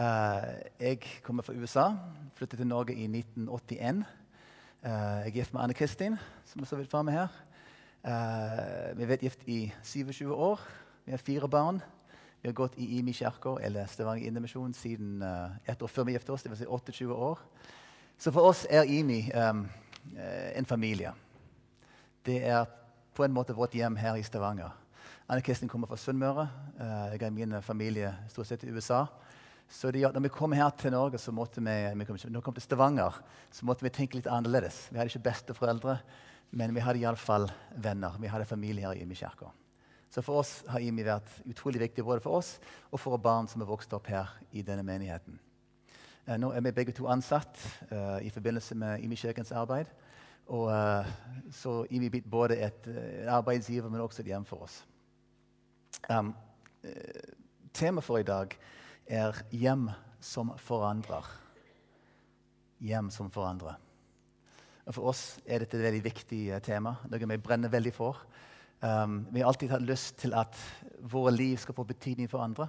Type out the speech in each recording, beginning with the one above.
Eh, jeg kommer fra USA. Flyttet til Norge i 1981. Eh, jeg er gift med Anne Kristin, som er så vidt framme her. Eh, vi har vært gift i 27 år. Vi har fire barn. Vi har gått i Imi kirke, eller Stavanger Indremisjon, siden ett år før vi giftet oss. Vil si 28 år. Så for oss er Imi um, en familie. Det er på en måte vårt hjem her i Stavanger. Anne Kristin kommer fra Sunnmøre. Jeg har min familie stort sett i USA. Så de, når vi kom her til Norge, så måtte vi, vi kom, når vi kom til Stavanger, så måtte vi tenke litt annerledes. Vi hadde ikke besteforeldre, men vi hadde iallfall venner. Vi hadde familie her i Imi kirke. Så for oss har IMI vært utrolig viktig både for oss og for barn som er vokst opp her i denne menigheten. Eh, nå er vi begge to ansatt uh, i forbindelse med IMI kirkens arbeid. Og, uh, så IMI blir både et uh, arbeidsgiver, men også et hjem for oss. Um, Temaet for i dag er 'hjem som forandrer'. Hjem som forandrer. Og For oss er dette et veldig viktig tema, noe vi brenner veldig for. Um, vi har alltid hatt lyst til at våre liv skal få betydning for andre.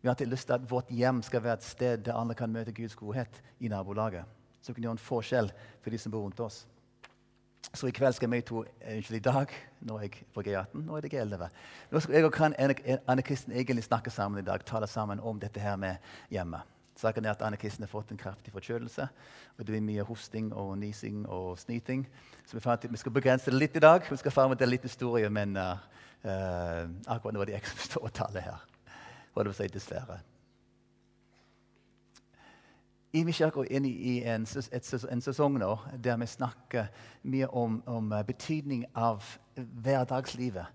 Vi har alltid lyst til at vårt hjem skal være et sted der andre kan møte Guds godhet i nabolaget. Som kan gjøre en forskjell for de som bor rundt oss. Så i kveld skal vi to eh, Unnskyld, i dag nå er jeg på G18. Nå er det G11. Nå skal jeg og Anne Kristin egentlig snakke sammen i dag, tale sammen om dette her med hjemme. Saken er at Anne Kristin har fått en kraftig forkjølelse. og Det blir mye hosting og nysing og snyting. Så vi fant at vi skal begrense det litt i dag. Vi skal fram til litt historie, men uh, uh, akkurat nå er det jeg som står og taler her. Holdt på å si dessverre. Imi kirke er inne i en, en, sesong nå der vi snakker mye om, om uh, betydning av hverdagslivet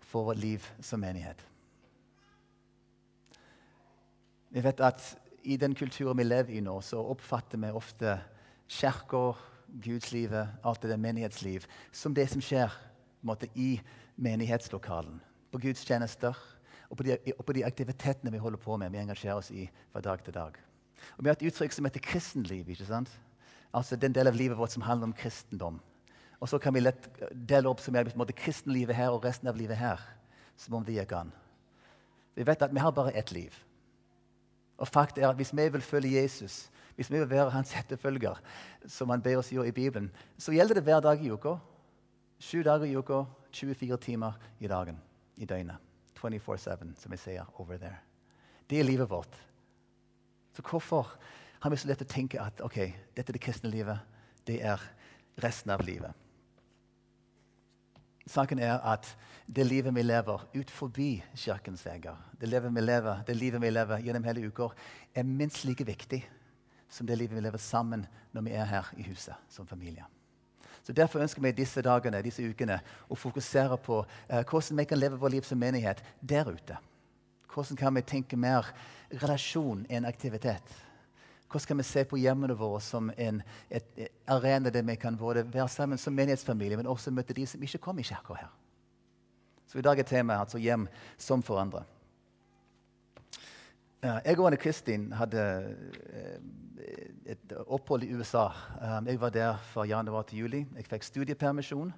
for vårt liv som menighet. Vi vet at i den kulturen vi lever i nå, så oppfatter vi ofte kirker, gudslivet, alt det der menighetsliv, som det som skjer måte, i menighetslokalen. På gudstjenester og på, de, og på de aktivitetene vi holder på med. Vi engasjerer oss i fra dag til dag. Og Vi har et uttrykk som heter kristenliv. ikke sant? Altså Den delen av livet vårt som handler om kristendom. Og så kan vi lett dele opp som er på en måte kristenlivet her og resten av livet her. Som om det gikk an. Vi vet at vi har bare ett liv. Og fakt er at Hvis vi vil følge Jesus, hvis vi vil være hans etterfølger, som han ber oss gjøre i Bibelen, så gjelder det hver dag i uka. Sju dager i uka, 24 timer i dagen i døgnet. 24-7, som vi sier over there. Det er livet vårt. Så hvorfor har vi så lett å tenke at ok, dette er det kristne livet, det er resten av livet? Saken er at det livet vi lever ut forbi kirkens vegger, det livet vi lever, det livet vi lever gjennom hele uka, er minst like viktig som det livet vi lever sammen når vi er her i huset som familie. Så Derfor ønsker vi disse dagene disse ukene, å fokusere på eh, hvordan vi kan leve vårt liv som menighet der ute. Hvordan kan vi tenke mer relasjon enn aktivitet? Hvordan kan vi se på hjemmene våre som en et, et arena der vi kan både være sammen som menighetsfamilie, men også møte de som ikke kom i kirka her? Så i dag er temaet altså 'hjem som for andre'. Jeg og Anne Kristin hadde eh, et opphold i USA. Um, jeg var der fra januar til juli. Jeg fikk studiepermisjon.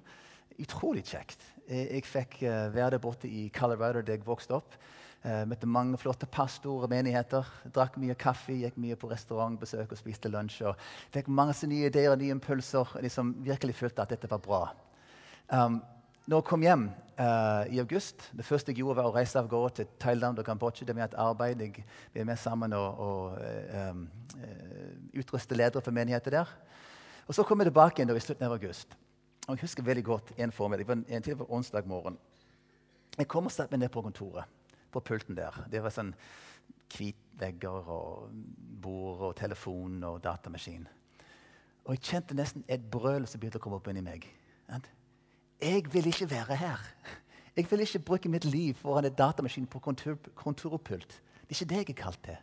Utrolig kjekt. Jeg fikk eh, være der borte i Colorado der jeg vokste opp. Uh, møtte mange flotte pastorer og menigheter. Drakk mye kaffe, gikk mye på restaurantbesøk og spiste lunsj. og Fikk mange nye ideer og nye impulser. og liksom virkelig følte at dette var bra. Um, når jeg kom hjem uh, i august, det første jeg gjorde, var å reise av gårde til Thailand og Kambodsja. Det vi et arbeid. Jeg, er med sammen og, og uh, utruste ledere for menigheter der. Og Så kom jeg tilbake igjen i slutten av august. Og Jeg husker veldig godt en formiddag. Det var en, en på onsdag morgen. Jeg kom og satte meg ned på kontoret på pulten der. Det var sånn vegger og bord og telefon og datamaskin. Og jeg kjente nesten et brøl som begynte å komme opp inni meg. Jeg vil ikke være her. Jeg vil ikke bruke mitt liv foran en datamaskin på kontor, kontorpult. Det er ikke det jeg er kalt til.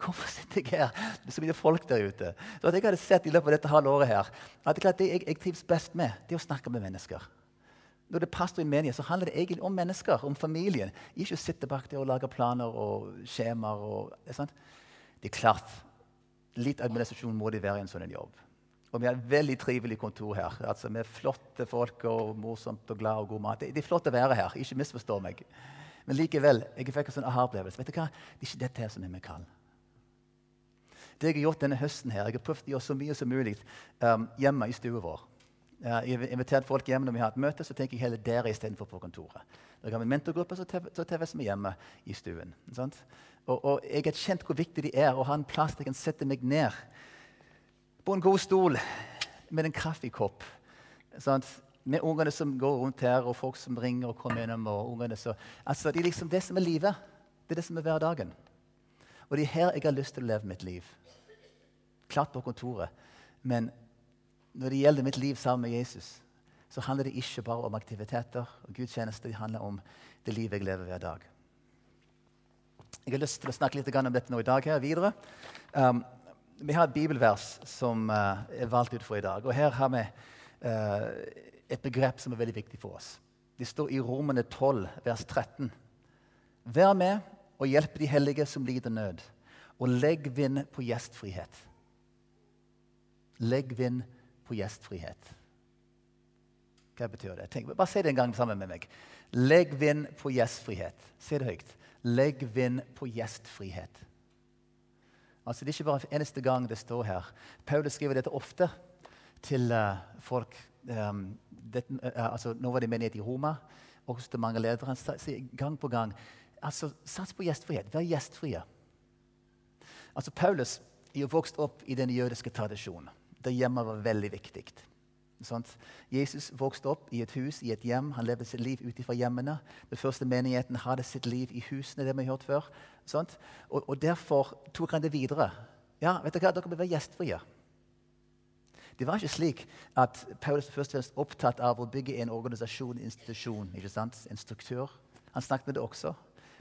Hvorfor sitter jeg her? Det er så mye folk der ute. Så at jeg hadde sett i løpet av dette halve året her, at det jeg, jeg trives best med, det er å snakke med mennesker. Når det er pastor i en menighet, så handler det egentlig om mennesker, om familien. Ikke å sitte bak der og lage planer og skjemaer. Og, det, det er klart, litt administrasjon må det være i en sånn jobb. Og vi har et veldig trivelig kontor her. Altså, Med flotte folk og morsomt og glad og god mat. Det, det er flott å være her. Ikke misforstå meg. Men likevel, jeg fikk en sånn aha-opplevelse. Vet du hva? Det er ikke dette her som er min kall. Det jeg har gjort denne høsten, her, jeg har prøvd å gjøre så mye som mulig um, hjemme i stua vår. Jeg har invitert folk hjem når vi har et møte, så tenker jeg heller dere istedenfor på kontoret. Når jeg har en mentorgruppe, så TV-s vi hjemme i stuen. Og, og, jeg har kjent hvor viktig de er å ha en plass der jeg kan sette meg ned på en god stol med en kaffekopp. Sant? Med ungene som går rundt her, og folk som ringer og kommer innom. og ungene så, altså, Det er liksom det som er livet. Det er det som er hverdagen. Og det er her jeg har lyst til å leve mitt liv. Klart på kontoret. Men når det gjelder mitt liv sammen med Jesus, så handler det ikke bare om aktiviteter og gudstjenester. Det handler om det livet jeg lever hver dag. Jeg har lyst til å snakke litt om dette nå i dag her videre. Um, vi har et bibelvers som uh, er valgt ut for i dag. Og her har vi uh, et begrep som er veldig viktig for oss. Det står i Romene 12, vers 13. Vær med og hjelp de hellige som lider nød, og legg vind på gjestfrihet. Legg vind på gjestfrihet. Hva betyr det? Tenk, bare si det en gang sammen med meg. Legg vind på gjestfrihet. Si det høyt. Legg vind på gjestfrihet. Altså, det er ikke bare eneste gang det står her. Paulus skriver dette ofte til uh, folk um, det, uh, altså, Nå var det menighet i Roma, også til mange ledere. Han sier gang på gang altså, Sats på gjestfrihet. Vær gjestfrie. Altså, Paulus er jo vokst opp i den jødiske tradisjonen. Der hjemmet var veldig viktig. Sånn. Jesus vokste opp i et hus, i et hjem. Han levde sitt liv ut fra hjemmene. Den første menigheten hadde sitt liv i husene. det vi har hørt før. Sånn. Og, og, Derfor tok han det videre. Ja, vet dere hva? Dere bør være gjestfrie. Det var ikke slik at Paulus først var opptatt av å bygge en organisasjon, en institusjon, ikke sant? en struktur. Han snakket med det også.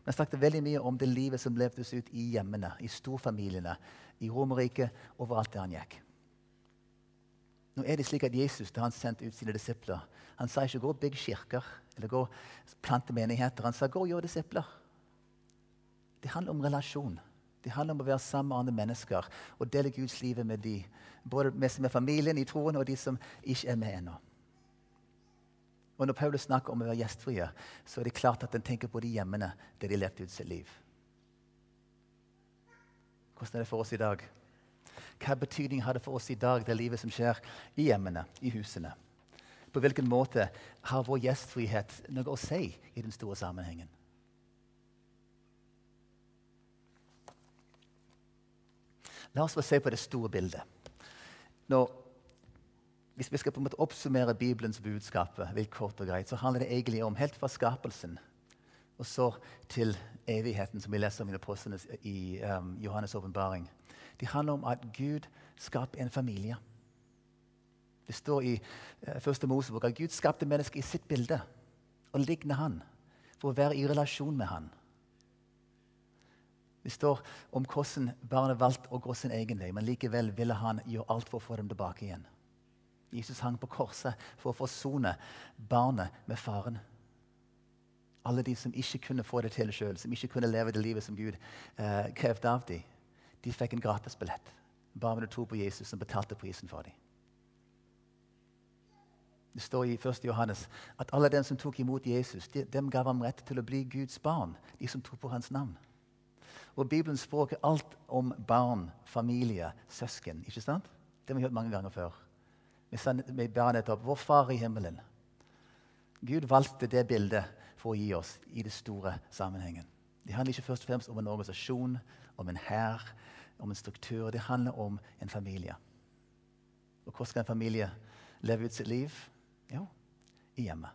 Men han snakket veldig mye om det livet som levdes ut i hjemmene, i storfamiliene, i Romerriket, overalt der han gikk. Nå er det slik at Jesus da han sendte ut sine disipler, han sa ikke 'gå og bygg kirker' eller 'gå og plante menigheter'. Han sa 'gå og gjør disipler'. Det handler om relasjon. Det handler om å være sammen med andre mennesker og dele Guds liv med de, både med, med familien i troen og de som ikke er med ennå. Og Når Paulus snakker om å være gjestfrie, så er det klart at han tenker på de hjemmene der de levde ut sitt liv. Hvordan er det for oss i dag? Hva betydning har det for oss i dag, det livet som skjer i hjemmene, i husene? På hvilken måte har vår gjestfrihet noe å si i den store sammenhengen? La oss få se på det store bildet. Nå, hvis vi skal på en måte oppsummere Bibelens budskap, kort og greit, så handler det egentlig om helt fra skapelsen og så til evigheten, som vi leser om i, i um, Johannes' åpenbaring. Det handler om at Gud skaper en familie. Det står i uh, første Mosebok at Gud skapte mennesket i sitt bilde og ligner han for å være i relasjon med han. Det står om hvordan barnet valgte å gå sin egen vei, men likevel ville han gjøre alt for å få dem tilbake igjen. Jesus hang på korset for å forsone barnet med faren. Alle de som ikke kunne få det til sjøl, som ikke kunne leve det livet som Gud eh, krevde av dem, de fikk en gratisbillett. Bare med å tro på Jesus, som betalte prisen for dem. Det står i 1. Johannes at alle dem som tok imot Jesus, de, dem gav ham rett til å bli Guds barn. De som tok på hans navn. Og Bibelens språk er alt om barn, familie, søsken. ikke sant? Det har vi hørt mange ganger før. Vi ber nettopp Vår Far i himmelen. Gud valgte det bildet for å gi oss i det store sammenhengen. Det handler ikke først og fremst om en organisasjon, om en hær, om en struktur. Det handler om en familie. Og hvordan skal en familie leve ut sitt liv? Jo, i hjemmet.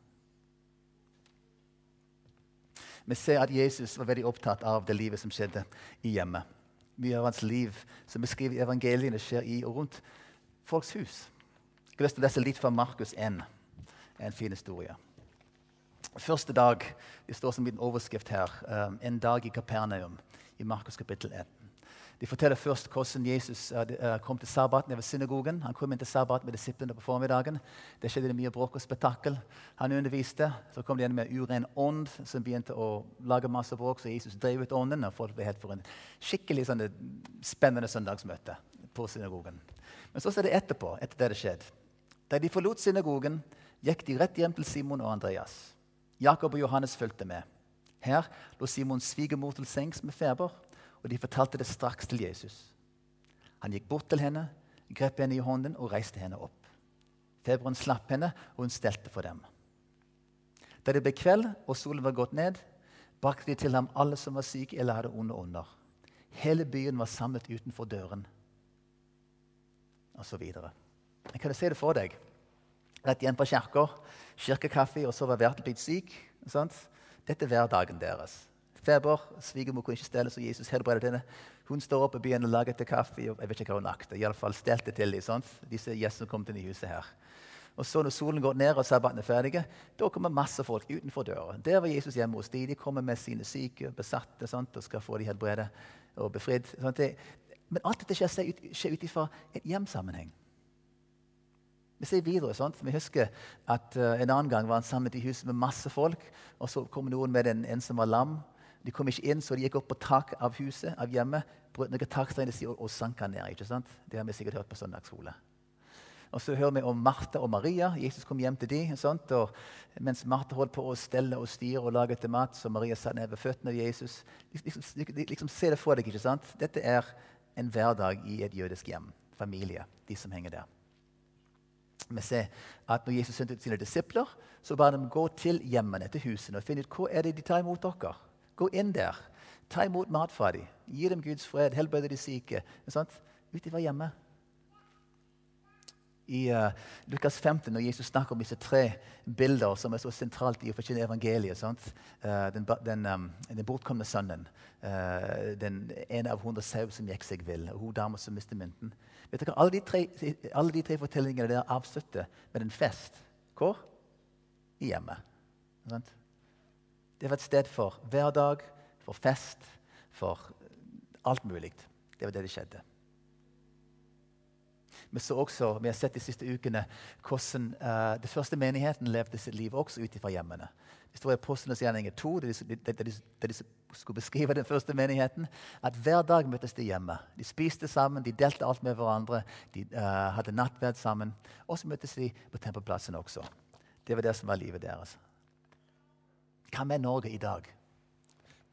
Vi ser at Jesus var veldig opptatt av det livet som skjedde i hjemmet. Mye av hans liv som beskriver evangeliene, skjer i og rundt folks hus. Jeg har lyst til å lese litt fra Markus 1. En fin historie. Første dag det står som en overskrift her, um, en dag i Kapernaum i Markus kapittel 1. De forteller først hvordan Jesus uh, kom til sabbaten ved synagogen. Han kom inn til sabbat med disiplene på formiddagen. Det skjedde mye bråk og spetakkel. Han underviste. Så kom det igjen med uren ånd som begynte å lage masse bråk. Så Jesus drev ut ånden, og folk ble helt for en skikkelig sånn, spennende søndagsmøte på synagogen. Men så er det etterpå, etter det det skjedde. Da de forlot synagogen, gikk de rett hjem til Simon og Andreas. Jakob og Johannes fulgte med. Her lå Simons svigermor til sengs med feber, og de fortalte det straks til Jesus. Han gikk bort til henne, grep henne i hånden og reiste henne opp. Feberen slapp henne, og hun stelte for dem. Da det ble kveld og solen var gått ned, brakte de til ham alle som var syke eller hadde onde ånder. Hele byen var samlet utenfor døren. Og så videre. Jeg kan se det for deg. Rett igjen på kirka, kirkekaffe, og så var Bertel blitt syk. Sant? Dette er hverdagen deres. Feber, svigermor kunne ikke stelle, så Jesus helbreder henne. Hun står opp og begynner å lage til kaffe. og jeg vet ikke hva hun akter. fall stelte til dem, disse gjestene som kom til det huset her. Og så Når solen går ned og sabbaten er ferdig, da kommer masse folk utenfor døra. Der var Jesus hjemme hos dem. De kommer med sine syke, besatte sånt, og skal få dem helbredet og befridd. Men alt dette skjer, skjer ut ifra en hjemsammenheng. Vi ser videre, sant? Vi husker at uh, En annen gang var han samlet i huset med masse folk. og Så kom noen med en, en som var lam. De kom ikke inn, så de gikk opp på tak av huset, av hjemmet, brøt noen taksteiner og, og sank han ned. ikke sant? Det har vi sikkert hørt på søndagsskole. Og Så hører vi om Martha og Maria. Jesus kom hjem til dem. Sant? Og mens Martha holdt på å stelle og styre og lage til mat, så Maria satt ned ved føttene av Jesus. Liksom, liksom, liksom Se det for deg. ikke sant? Dette er en hverdag i et jødisk hjem. Familie. De som henger der. Vi ser at når Jesus sendte ut sine disipler, så ba de gå til hjemmene, til husene, og finne ut hva er det de tar imot dere. Gå inn der. Ta imot mat fra dem. Gi dem Guds fred. Helbrede de syke. Ut ifra hjemmet i uh, Lukas 15, når Jesus snakker om disse tre bilder som er så sentralt i å forkynne evangeliet. Uh, den, den, um, den, bortkomne sønnen, uh, den ene av hundre sau som gikk seg vill, og hun dama som mistet mynten. Vet dere, alle, de tre, alle de tre fortellingene der avslutter med en fest. Hvor? I hjemmet. Sant? Det var et sted for hverdag, for fest, for alt mulig. Det var det det skjedde. Vi, så også, vi har sett de siste ukene hvordan uh, det første menigheten levde sitt liv også ut fra hjemmene. Det står i Apostlenes gjerninger 2, der de, de, skulle beskrive den første menigheten, at hver dag møttes de hjemme. De spiste sammen, de delte alt med hverandre, de uh, hadde nattverd sammen. Og så møttes de på tempelplassen også. Det var det som var livet deres. Hva med Norge i dag?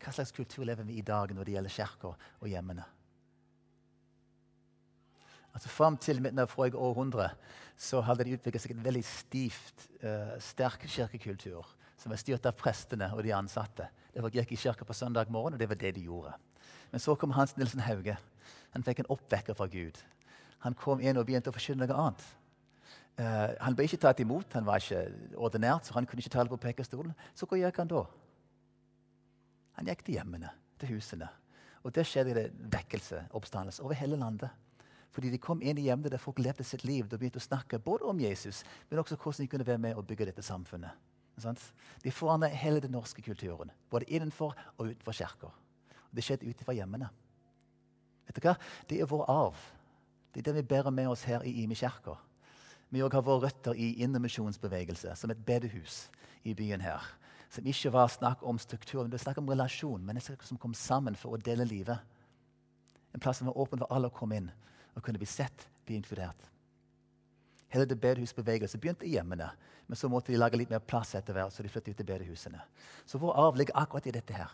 Hva slags kultur lever vi i dag når det gjelder kirka og hjemmene? Altså Fram til midten av forrige århundre så hadde det utviklet seg en veldig stivt, uh, sterk kirkekultur som var styrt av prestene og de ansatte. Det var gikk i kirka på søndag morgen, og det var det de gjorde. Men så kom Hans Nilsen Hauge. Han fikk en oppvekker fra Gud. Han kom inn og begynte å forkynne noe annet. Uh, han ble ikke tatt imot, han var ikke ordinært, så han kunne ikke tale på pekestolen. Så hvor gikk han da? Han gikk til hjemmene, til husene. Og der skjedde det vekkelse, oppstandelse, over hele landet. Fordi de kom inn i hjemmet der folk levde sitt liv De begynte å snakke både om Jesus, men også hvordan de kunne være med og bygge dette samfunnet. De forandret hele den norske kulturen, både innenfor og utenfor kirka. Det skjedde ut fra hjemmene. Vet du hva? Det er vår arv. Det er det vi bærer med oss her i Imi kirke. Vi har våre røtter i indremisjonsbevegelse, som et bedehus i byen her. Som ikke var snakk om struktur, men det var snakk om relasjon. Mennesker som kom sammen for å dele livet. En plass som var åpen for alle å komme inn og kunne bli sett, bli inkludert. Hele det bedehusbevegelsen begynte i hjemmene, men så måtte de lage litt mer plass etter hvert, så de flyttet ut til bedehusene. Så vår arv ligger akkurat i dette her.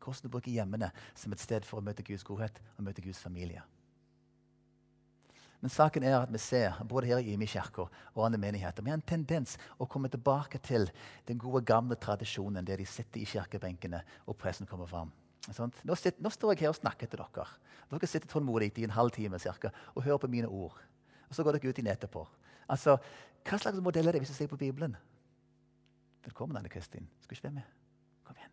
Hvordan du bruker hjemmene som et sted for å møte Guds godhet og møte Guds familie. Men saken er at vi ser, både her i Imi og andre menigheter, vi har en tendens å komme tilbake til den gode, gamle tradisjonen der de sitter i kirkebenkene og pressen kommer fram. Nå, sitter, nå, står jeg her og snakker til dere. Dere sitter tålmodig i en halv time cirka, og hører på mine ord. Og Så går dere ut inn etterpå. Altså, Hva slags modell er det hvis du ser på Bibelen? Velkommen, Anne Kristin. Skal ikke være med? Kom igjen.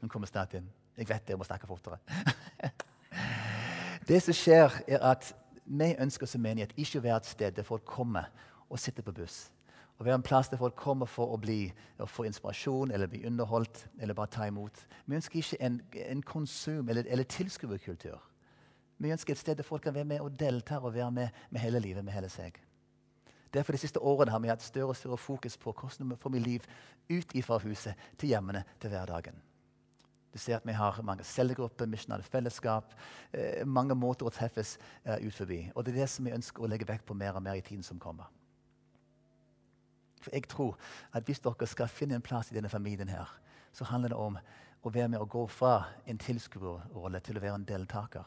Hun kommer snart inn. Jeg vet det, jeg må snakke fortere. det som skjer, er at vi ønsker som menighet ikke å være et sted der folk kommer og sitter på buss å være en plass der folk kommer for å, bli, å få inspirasjon eller bli underholdt eller bare ta imot. Vi ønsker ikke en, en konsum- eller, eller tilskuerkultur. Vi ønsker et sted der folk kan være med og delta og være med med hele livet, med hele seg. Derfor De siste årene har vi hatt større og større fokus på hvordan vi får liv ut fra huset til hjemmene til hverdagen. Du ser at Vi har mange cellegrupper, misjonale fellesskap, eh, mange måter å treffes eh, ut forbi. Og Det er det som vi ønsker å legge vekt på mer og mer i tiden som kommer. For jeg tror at hvis dere skal finne en plass i denne familien, her, så handler det om å være med å gå fra en tilskuerrolle til å være en deltaker.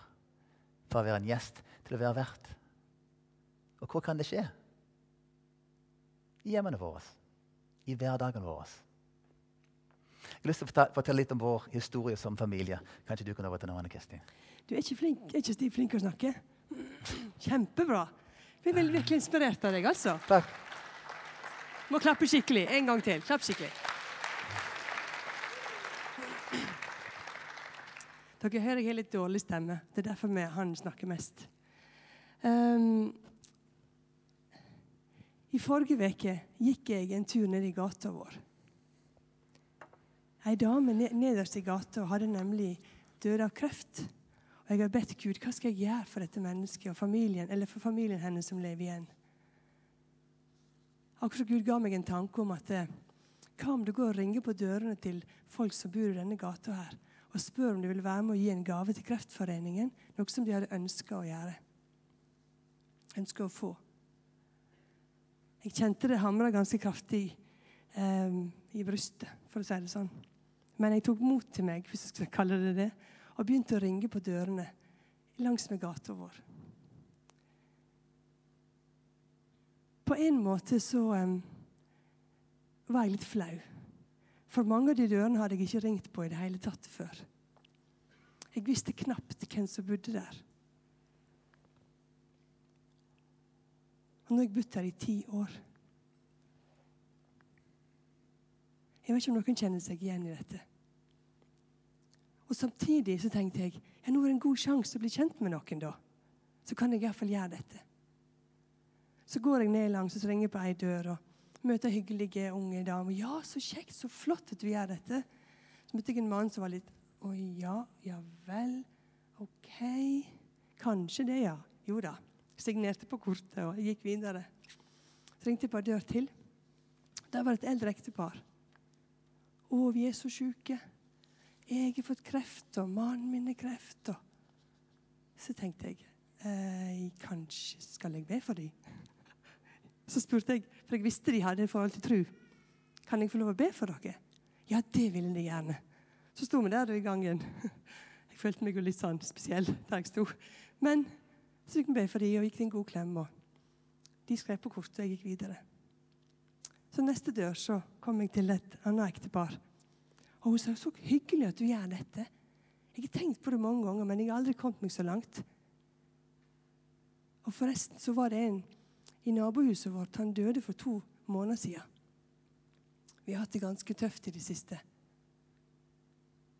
Fra å være en gjest til å være vert. Og hvor kan det skje? I hjemmene våre. I hverdagen vår. Jeg har lyst til å fortelle litt om vår historie som familie. Kanskje du kan overta noe, Anne Kristin? Du er ikke, flink, er ikke flink å snakke? Kjempebra. Vi er virkelig inspirert av deg, altså. Takk. Må klappe skikkelig. En gang til. Klapp skikkelig. Dere hører jeg har litt dårlig stemme. Det er derfor han snakker mest. Um, I forrige uke gikk jeg en tur ned i gata vår. Ei dame nederst i gata hadde nemlig dødd av kreft. Og jeg har bedt Gud hva skal jeg gjøre for dette mennesket og familien, eller for familien hennes som lever igjen. Akkurat som Gud ga meg en tanke om at eh, hva om du går og ringer på dørene til folk som bor i denne gata her, og spør om de vil være med å gi en gave til Kreftforeningen, noe som de hadde ønska å gjøre. Ønska å få. Jeg kjente det hamra ganske kraftig eh, i brystet, for å si det sånn. Men jeg tok mot til meg hvis jeg skal kalle det det, og begynte å ringe på dørene langs med gata vår. På en måte så um, var jeg litt flau. For mange av de dørene hadde jeg ikke ringt på i det hele tatt før. Jeg visste knapt hvem som bodde der. Og nå har jeg bodd der i ti år. Jeg vet ikke om noen kjenner seg igjen i dette. Og Samtidig så tenkte jeg ja, nå er det en god sjanse å bli kjent med noen. da. Så kan jeg iallfall gjøre dette. Så går jeg ned langs og ringer på ei dør og møter hyggelige unge damer. 'Ja, så kjekt, så flott at du gjør dette.' Så møtte jeg en mann som var litt 'Å ja, ja vel. OK. Kanskje det, ja.' Jo da. Signerte på kortet og gikk videre. Så ringte jeg på ei dør til. Der var et eldre ektepar. 'Å, vi er så sjuke.' 'Jeg har fått kreft, og mannen min har kreft.' Og så tenkte jeg eh, kanskje skal jeg be for dem? Så spurte jeg, for jeg visste de hadde et forhold til tro. Kan jeg få lov å be for dere? Ja, det ville de gjerne. Så sto vi der i gangen. Jeg følte meg jo litt sånn spesiell der jeg sto. Men så fikk vi be for dem og gikk en god klem. og De skrev på kortet, og jeg gikk videre. Så neste dør så kom jeg til et annet ektepar. Og hun sa så hyggelig at du gjør dette. Jeg har tenkt på det mange ganger, men jeg har aldri kommet meg så langt. Og forresten så var det en i nabohuset vårt. Han døde for to måneder siden. Vi har hatt det ganske tøft i det siste.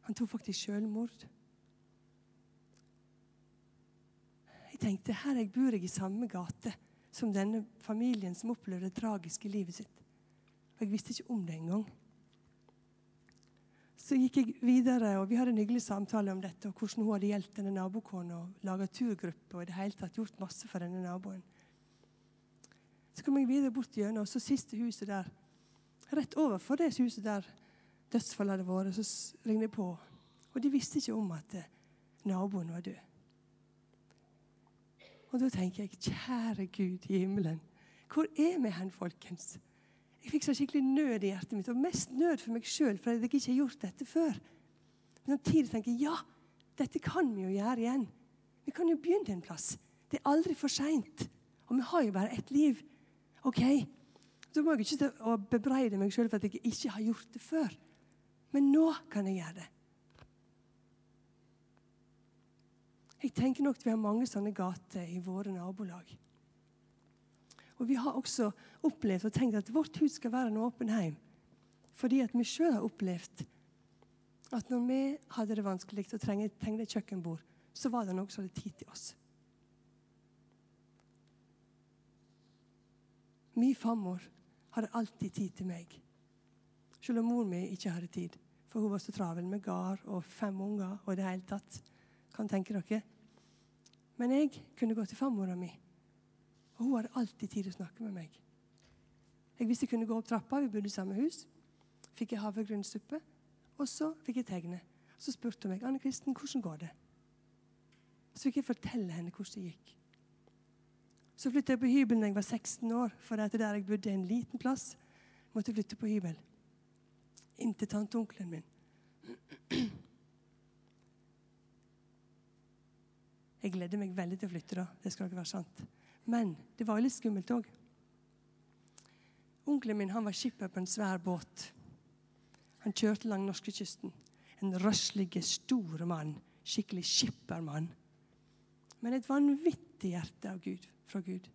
Han tok faktisk selvmord. Jeg tenkte her jeg bor jeg i samme gate som denne familien som opplevde det tragiske livet sitt. Og jeg visste ikke om det engang. Så gikk jeg videre, og vi hadde en hyggelig samtale om dette, og hvordan hun hadde hjulpet denne nabokona og laga turgruppe og i det hele tatt gjort masse for denne naboen. Så kom jeg videre bort gjennom, og så siste huset der. Rett overfor det huset der dødsfallet hadde vært, så ringte jeg på. Og de visste ikke om at eh, naboen var død. Og da tenker jeg, kjære Gud i himmelen, hvor er vi hen, folkens? Jeg fikk så skikkelig nød i hjertet mitt, og mest nød for meg sjøl, for jeg ikke har gjort dette før. Men samtidig tenker jeg ja, dette kan vi jo gjøre igjen. Vi kan jo begynne en plass. Det er aldri for seint. Og vi har jo bare ett liv. OK? Da må jeg ikke bebreide meg sjøl for at jeg ikke har gjort det før. Men nå kan jeg gjøre det. Jeg tenker nok at vi har mange sånne gater i våre nabolag. Og vi har også opplevd og tenkt at vårt hus skal være en åpen heim. Fordi at vi sjøl har opplevd at når vi hadde det vanskelig og trengte et kjøkkenbord, så var det noen som hadde tid til oss. Min farmor hadde alltid tid til meg. Selv om mor mi ikke hadde tid. For hun var så travel med gard og fem unger og i det hele tatt. Kan tenke dere. Men jeg kunne gå til farmora mi og hun hadde alltid tid til å snakke med meg. Jeg visste jeg kunne gå opp trappa, vi bodde i samme hus. Fikk jeg havregrynssuppe, og så fikk jeg tegne. Så spurte hun meg Anne Kristen, hvordan går det. Så fikk jeg fortelle henne hvordan det gikk. Så flyttet jeg på hybel da jeg var 16 år, for det der jeg bodde en liten plass, måtte jeg flytte på hybel. Inn til tanteonkelen min. Jeg gleder meg veldig til å flytte, da. Det skal ikke være sant. Men det var litt skummelt òg. Onkelen min han var skipper på en svær båt. Han kjørte langs norskekysten. En røslig, stor mann. Skikkelig skippermann. Men et vanvittig hjerte av Gud, fra Gud.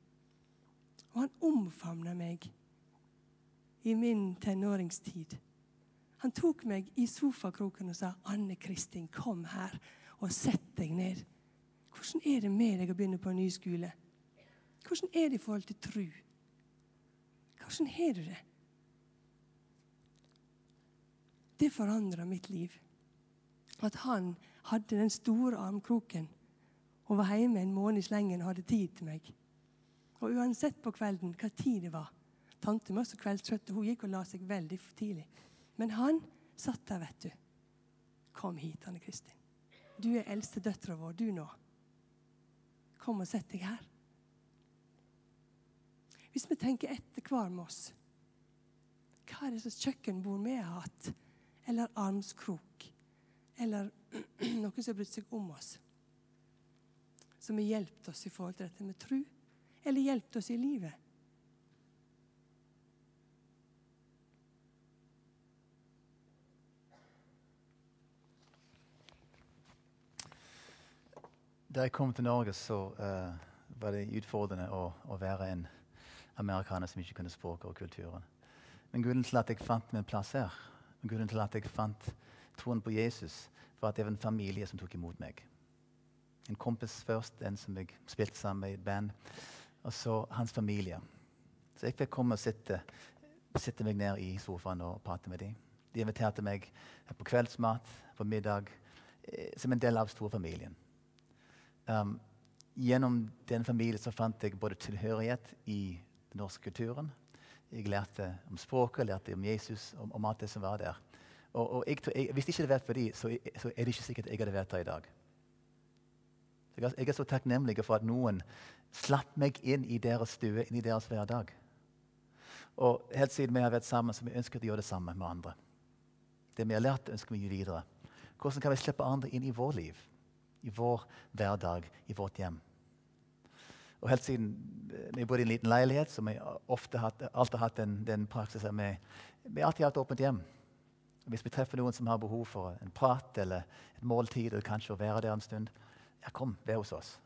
Og han omfavna meg i min tenåringstid. Han tok meg i sofakroken og sa, 'Anne Kristin, kom her og sett deg ned.' Hvordan er det med deg å begynne på en ny skole? Hvordan er det i forhold til tru? Hvordan har du det? Det forandra mitt liv. At han hadde den store armkroken og var hjemme en måned i og hadde tid til meg. Og uansett på kvelden hva tid det var Tante var så kveldstrøtt, hun gikk og la seg veldig tidlig. Men han satt der, vet du. Kom hit, Anne Kristin. Du er eldste døtra vår, du nå. Kom og sett deg her. Hvis vi tenker etter hver med oss Hva er det slags kjøkkenbord vi har hatt? Eller armskrok? Eller noen som har brydd seg om oss? Som har hjulpet oss i forhold til dette med tru? Eller hjulpet oss i livet? Da jeg kom til Norge, så uh, var det utfordrende å, å, være en amerikaner som ikke kunne språket og kulturen. Men grunnen til at jeg fant min plass her, grunnen til at jeg fant troen på Jesus, var at det var en familie som tok imot meg. En kompis først, en som jeg spilte sammen med i et band, og så hans familie. Så jeg fikk komme og sitte, sitte meg ned i sofaen og prate med dem. De inviterte meg på kveldsmat, på middag, eh, som en del av storfamilien. Um, gjennom den familien så fant jeg både tilhørighet i den norske kulturen. Jeg lærte om språket, lærte om Jesus, om, om alt det som var der. Og, og jeg, jeg, Hvis ikke hadde vært for dem, så, så, er det ikke sikkert jeg hadde vært her i dag. Jeg er så takknemlig for at noen slapp meg inn i deres stue, inn i deres hverdag. Og helt siden vi har vært sammen, så vi ønsket å gjøre det samme med andre. Det vi har lært, ønsker vi å gi videre. Hvordan kan vi slippe andre inn i vår liv? i vår hverdag, i vårt hjem. Og helt siden vi bodde i en liten leilighet, så vi ofte hatt, alltid hatt den, den praksisen Vi har alltid hatt åpent hjem. Hvis vi treffer noen som har behov for en prat eller et måltid, eller kanskje å være der en stund, ja, kom, vær hos oss.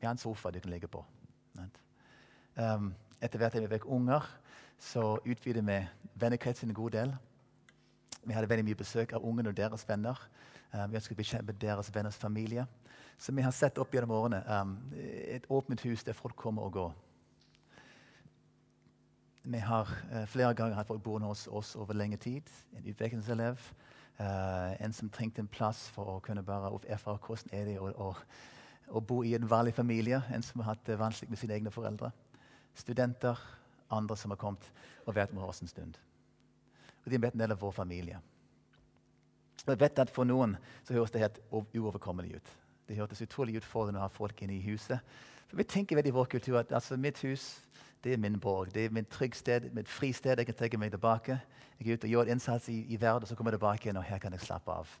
Vi har en sofa du kan ligge på. Um, etter hvert er vi vekk unger, så utvider vi vennekretsen en god del. Vi hadde veldig mye besøk av ungene og deres venner. Uh, vi ønsket å bekjempe deres venners familie. Så vi har sett opp gjennom årene um, et åpent hus der folk kommer og går. Vi har uh, flere ganger hatt folk boende hos oss over lenge tid. En utviklingselev. Uh, en som trengte en plass for å kunne bare erfare hvordan er det er å, å, bo i en vanlig familie. En som har hatt det vanskelig med sine egne foreldre. Studenter. Andre som har kommet og vært med oss en stund. Og de er en del av vår familie. Og jeg vet at For noen så høres det helt uoverkommelig ut. Det hørtes utrolig utfordrende å ha folk inne i huset. For Vi tenker veldig i vår kultur at altså, mitt hus det er min borg. Det er mitt tryggsted, mitt fristed. Jeg kan trekke meg tilbake. Jeg går ut og gjør en innsats i, i verden, og så kommer jeg tilbake igjen, og her kan jeg slappe av.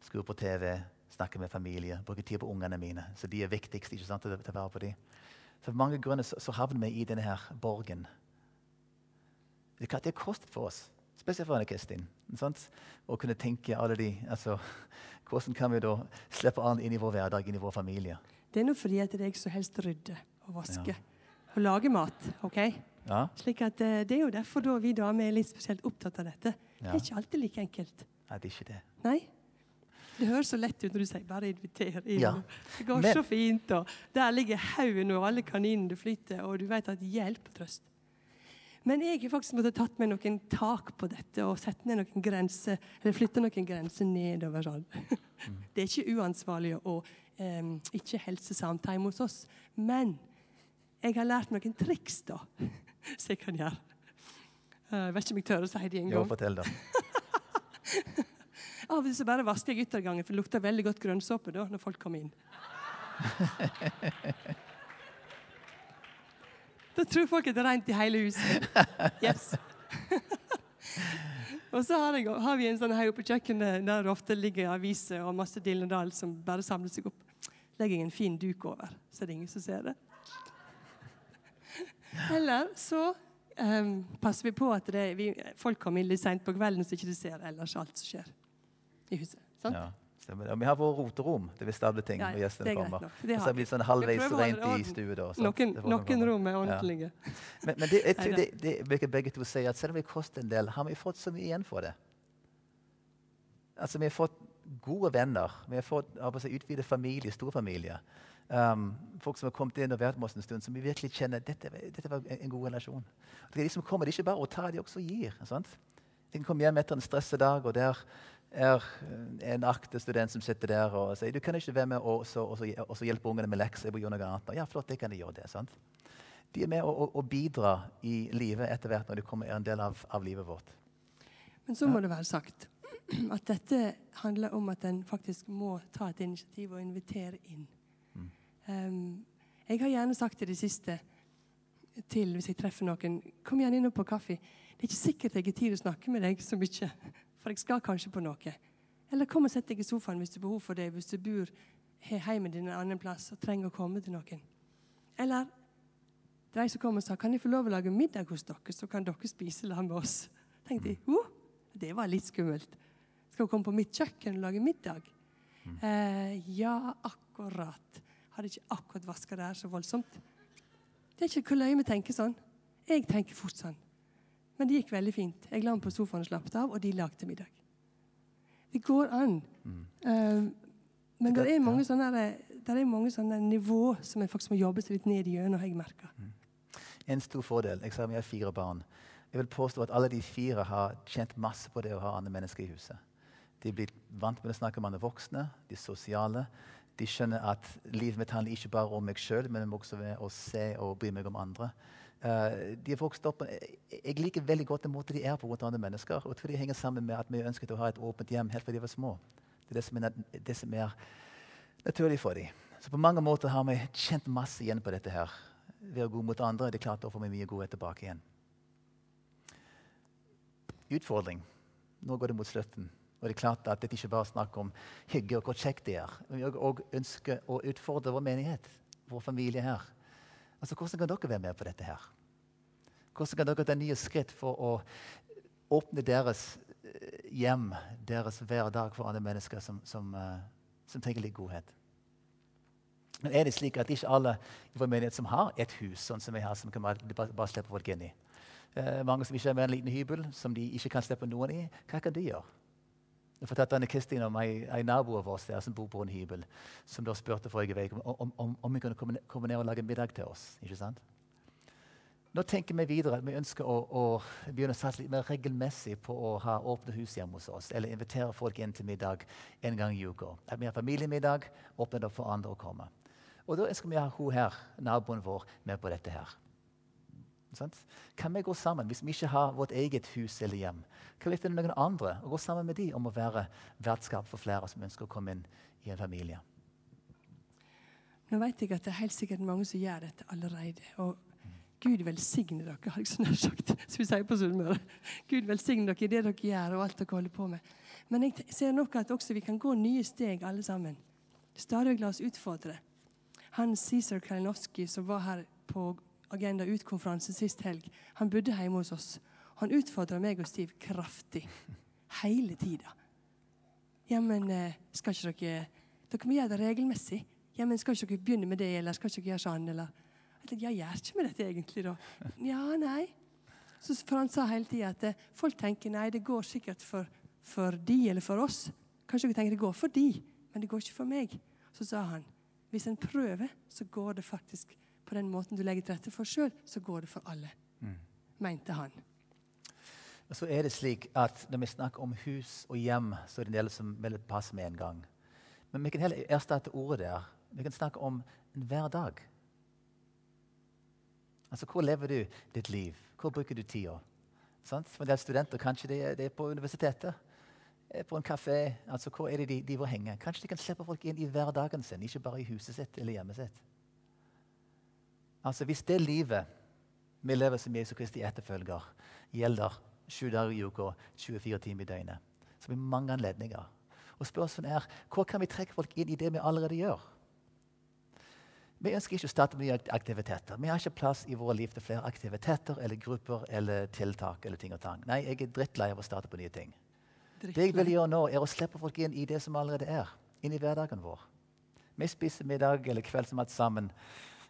Skru på TV, snakke med familie, bruke tid på ungene mine. Så de er viktigst. ikke sant, til å ta vare på dem. Så For mange grunner så, så havner vi i denne her borgen. Det, det er kostet for oss. Spesielt for Anne-Kristin. Å kunne tenke alle de altså, Hvordan kan vi da slippe an inn i vår hverdag, inn i vår familie? Det er nå fordi at jeg så helst rydder og vasker ja. og lager mat. ok? Ja. Slik at uh, Det er jo derfor da vi damer er litt spesielt opptatt av dette. Ja. Det er ikke alltid like enkelt. Nei, det er ikke det. Nei? Det høres så lett ut når du sier 'bare inviter inn'. Ja. Det går Men, så fint. og Der ligger haugen og alle kaninene flyter, og du vet at hjelp og trøst. Men jeg har faktisk måttet tatt med noen tak på dette og sett ned noen grenser, eller flytte noen grenser nedover. sånn. Mm. Det er ikke uansvarlig å um, ikke helsesamt hjemme hos oss. Men jeg har lært noen triks da, som jeg kan gjøre. Uh, jeg vet ikke om jeg tør å si det en gang. Jo, fortell da. Av og til så bare vasker jeg yttergangen, for det lukter veldig godt grønnsåpe da, når folk kommer inn. Da tror folk at det er rent i hele huset. Yes. Og så har, jeg, har vi en sånn haug på kjøkkenet der det ofte ligger aviser og masse Dillendal som bare samler seg opp. Legger jeg en fin duk over, så det er ingen som ser det. Eller så um, passer vi på at det, vi, folk kommer inn litt seint på kvelden, så ikke de ser ellers alt som skjer i huset. Sant? Ja. stemmer. Og vi har våre roterom det vi stabler ting Ja, når gjestene det er kommer. Det Og så blir det sånn halvveis rent i stuet. Noen, Det noen rom er Ja. Men, men det, jeg tror det, det virker begge to sier at selv om vi koster en del, har vi fått så mye igjen for det. Altså, Vi har fått gode venner. Vi har fått si, utvidet familie, storfamilie. Um, folk som har kommet inn og vært med oss en stund, som vi virkelig kjenner dette, dette var en, god relasjon. Og det de som kommer, det er ikke bare å ta, de også gir. Sant? De kan komme hjem etter en stresset dag, og der er eh, en aktiv student som sitter der og sier du kan ikke være med og så, og så, og så hjelpe ungene med lekser. Må noe annet. Ja, flott, det kan de gjøre det. sant? De er med og, og å bidra i livet etter hvert når de kommer er en del av, av livet vårt. Men så må det være sagt at dette handler om at en faktisk må ta et initiativ og invitere inn. Mm. Um, jeg har gjerne sagt i det siste til hvis jeg treffer noen Kom gjerne innom på kaffe. Det er ikke sikkert jeg har tid å snakke med deg så mye, for jeg skal kanskje på noe. Eller kom og sett deg i sofaen hvis du har behov for det, hvis du bor har hjemmet ditt en annen plass og trenger å komme til noen. Eller det er de som kommer og sa kan jeg få lov å lage middag hos dere, så kan dere spise sammen med oss. tenkte jeg, oh, Det var litt skummelt. Skal hun komme på mitt kjøkken og lage middag? Eh, ja, akkurat. Hadde ikke akkurat vaska der så voldsomt. Det er ikke hvor løye vi tenker sånn. Jeg tenker fort sånn. Men det gikk veldig fint. Jeg la meg på sofaen og slappet av, og de lagde middag. Det går an. Eh, men det er mange sånne, der er mange sånne nivå som en faktisk må jobbe seg litt ned gjennom, har jeg merka. En stor fordel. Jeg sa vi har fire barn. Jeg vil påstå at alle de fire har kjent masse på det å ha andre mennesker i huset. De blir vant med å snakke med andre voksne, de sosiale. De skjønner at livet mitt handler ikke bare om meg sjøl, men også om å se og bry meg om andre. Eh, de er vokst opp, jeg, liker veldig godt den måten de er på mot andre mennesker. og tror de henger sammen med at vi ønsket å ha et åpent hjem helt fra de var små. Det er det som er, det som er naturlig for dem. Så på mange måter har vi kjent masse igjen på dette her. Være god mot andre det er klart da får vi mye godhet tilbake igjen. Utfordring. Nå går det mot slutten. Og det er klart at dette ikke bare er snakk om hygge og hvor kjekt det er. Men vi ønsker å utfordre vår menighet, vår familie her. Altså, Hvordan kan dere være med på dette her? Hvordan kan dere ta nye skritt for å åpne deres eh, hjem, deres hverdag for andre mennesker som, som, eh, som trenger litt godhet? Men er det slik at ikke alle i vår menighet som har et hus, sånn som vi har, som kan bare, bare, slippe folk inn i? Eh, mange som ikke har med en liten hybel, som de ikke kan slippe noen i. Hva kan de gjøre? Jeg fortalte Anne Kristin om ei nabo av oss der som bor på en hybel, som da spurte forrige uke om, om, om, om vi kunne komme ned og lage middag til oss. ikke sant? Nå tenker vi videre vi ønsker å, å begynne å satse litt mer regelmessig på å ha åpne hus hjemme hos oss, eller invitere folk inn til middag en gang i uka. At vi har familiemiddag, åpner opp for andre å komme. Og da ønsker vi å ha hun her, naboen vår, med på dette her. Sant? Kan vi gå sammen hvis vi ikke har vårt eget hus eller hjem? Kan vi finne noen andre og gå sammen med dem om å være vertskap for flere som ønsker å komme inn i en familie? Nå vet jeg at det er helt sikkert mange som gjør dette allerede. Og Gud velsigne dere, har jeg så nær sagt. Som vi sier på Sunnmøre. Gud velsigne dere i det dere gjør, og alt dere holder på med. Men jeg ser nok at også vi kan gå nye steg, alle sammen. Stadig la oss utfordre. Han Cæsar Kalinowski, som var her på Agenda Ut-konferansen sist helg, han bodde hjemme hos oss. Han utfordra meg og Stiv kraftig. Hele tida. Ja, men eh, skal ikke dere Dere må gjøre det regelmessig. Ja, men skal ikke dere begynne med det, eller skal ikke dere gjøre sånn, eller Jeg tenkte, ja, gjør ikke vi dette egentlig, da? Ja, nei. Så for han sa hele tida at eh, folk tenker nei, det går sikkert for, for de eller for oss. Kanskje dere tenker det går for de, men det går ikke for meg. Så sa han hvis en prøver, så går det faktisk på den måten du legger til rette for sjøl, så går det for alle. Mente han. Og så er det slik at Når vi snakker om hus og hjem, så er det en del som vil passe med en gang. Men vi kan heller erstatte ordet der. Vi kan snakke om en hverdag. Altså, Hvor lever du ditt liv? Hvor bruker du tida? For en del studenter kanskje det er, det er på universitetet. På en kafé. Altså, Hvor er det de, de vil henge? Kanskje de kan slippe folk inn i hverdagen sin, ikke bare i huset sitt eller hjemmet sitt. Altså, Hvis det livet vi lever som Jesu Kristi etterfølger, gjelder sju dager i uka, 24 timer i døgnet. Så blir mange anledninger. Og spørsmålet er hvor kan vi trekke folk inn i det vi allerede gjør? Vi ønsker ikke å starte nye aktiviteter. Vi har ikke plass i våre liv til flere aktiviteter eller grupper eller tiltak. eller ting og tang. Nei, jeg er drittlei av å starte på nye ting. Det jeg vil gjøre nå, er å slippe folk inn i det som allerede er. Inn i hverdagen vår. Vi spiser middag eller kveldsmat sammen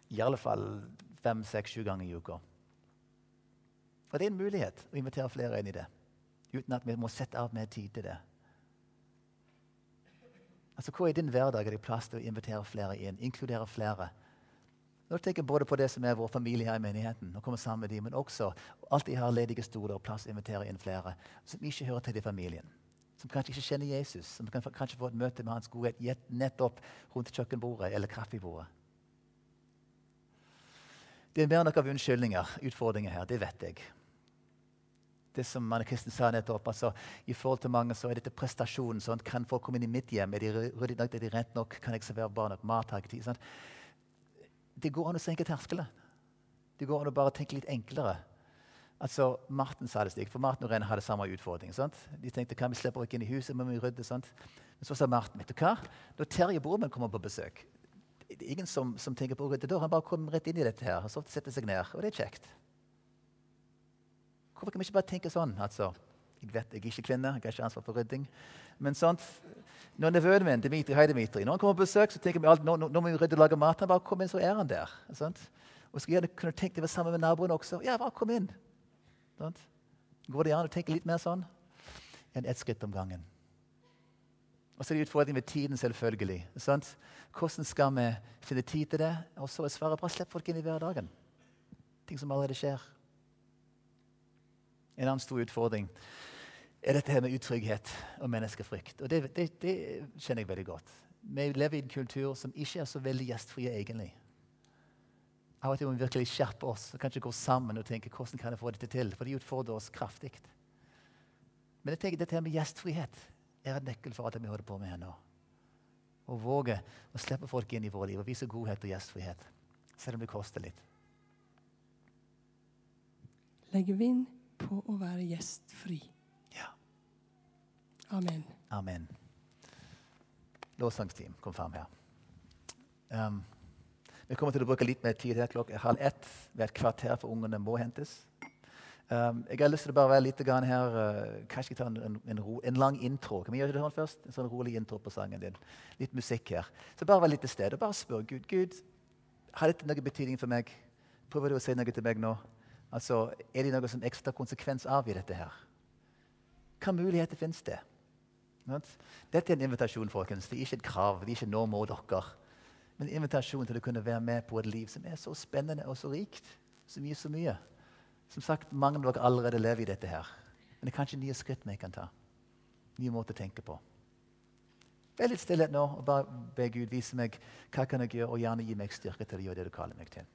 i alle fall fem, seks, sju ganger i uka. Og det er en mulighet å invitere flere inn i det, uten at vi må sette av mer tid til det. Altså, Hvor i din hverdag er det plass til å invitere flere inn, inkludere flere? Nå tenker jeg både på det som er vår familie her i menigheten, og komme sammen med dem, men også alltid har ledige stoler og plass til å invitere inn flere som ikke hører til i familien. Som kanskje ikke kjenner Jesus, som kan kanskje få et møte med hans godhet nettopp rundt kjøkkenbordet eller kaffebordet. Det er mer nok av unnskyldninger, utfordringer her. Det vet jeg. Det som Anne Kristen sa nettopp, altså, I forhold til mange så er dette prestasjonen. Sånn. Kan folk komme inn i mitt hjem? Er de ryddig nok? Er de rent nok? Kan jeg servere barn nok mat? Sånn. Det går an å senke terskelen. Det går an å bare tenke litt enklere. Altså, Martin sa det slik, for Martin og Rene hadde samme utfordring. Sant? De tenkte kan vi slippe ikke inn i huset, må vi rydde. Sant? Men så sa Martin vet du hva? Når Terje Bormen kommer på besøk Det er ingen som, som tenker på å rydde da. Han bare kommer rett inn i dette her, og så setter seg ned. Og det er kjekt. Hvorfor kan vi ikke bare tenke sånn? Altså, jeg vet jeg er ikke kvinne, jeg har ikke ansvar for rydding. Men sånt, når nevøen min Dimitri, hei Dimitri, når han kommer på besøk, så tenker vi alltid, nå, nå må vi rydde og lage mat. Han bare kom inn, så er han der. Sånt? Og skulle gjerne kunne tenkt det var sammen med naboen også. Ja, bare kom inn. Sånt? Går det an å tenke litt mer sånn enn ett skritt om gangen? Og så er det utfordringen med tiden, selvfølgelig. Sånt? Hvordan skal vi finne tid til det? Og så er svaret bare slipp folk inn i hverdagen. Ting som allerede skjer. En annen stor utfordring er dette her med utrygghet og menneskefrykt. Og det, det, det, kjenner jeg veldig godt. Vi lever i en kultur som ikke er så veldig gjestfrie, egentlig. Av og til må vi virkelig skjerpe oss og kanskje gå sammen og tenke hvordan kan jeg få dette til? For det utfordrer oss kraftig. Men jeg tenker dette her med gjestfrihet er en nøkkel for alt det vi holder på med her nå. Å våge å slippe folk inn i vårt liv og vise godhet og gjestfrihet, selv om det koster litt. Legger vind på å være gjestfri. Ja. Amen. Amen. Lovsangsteam, kom fram her. Um, vi kommer til å bruke litt mer tid her klokka halv ett ved et kvarter for ungene må hentes. Um, jeg har lyst til å bare være litt her, uh, kanskje ta en, en, en, ro, en, lang intro. Kan vi gjøre det sånn først? En sånn rolig intro på sangen din. Litt musikk her. Så bare vær litt til stede og bare spør Gud. Gud, har dette noe betydning for meg? Prøver du å si noe til meg nå? Altså, Er det noe som ekstra konsekvens av i dette her? Hva muligheter finnes det? Dette er en invitasjon, folkens. Det er ikke et krav. Det er ikke 'nå må dere'. Men en invitasjon til å kunne være med på et liv som er så spennende og så rikt. Så mye, så mye. Som sagt, Mange av dere allerede lever i dette her. Men det er kanskje nye skritt vi kan ta. Nye måter å tenke på. Vær litt stillhet nå og bare be Gud vise meg hva kan jeg gjøre, og gjerne gi meg styrke til å gjøre det du kaller meg til.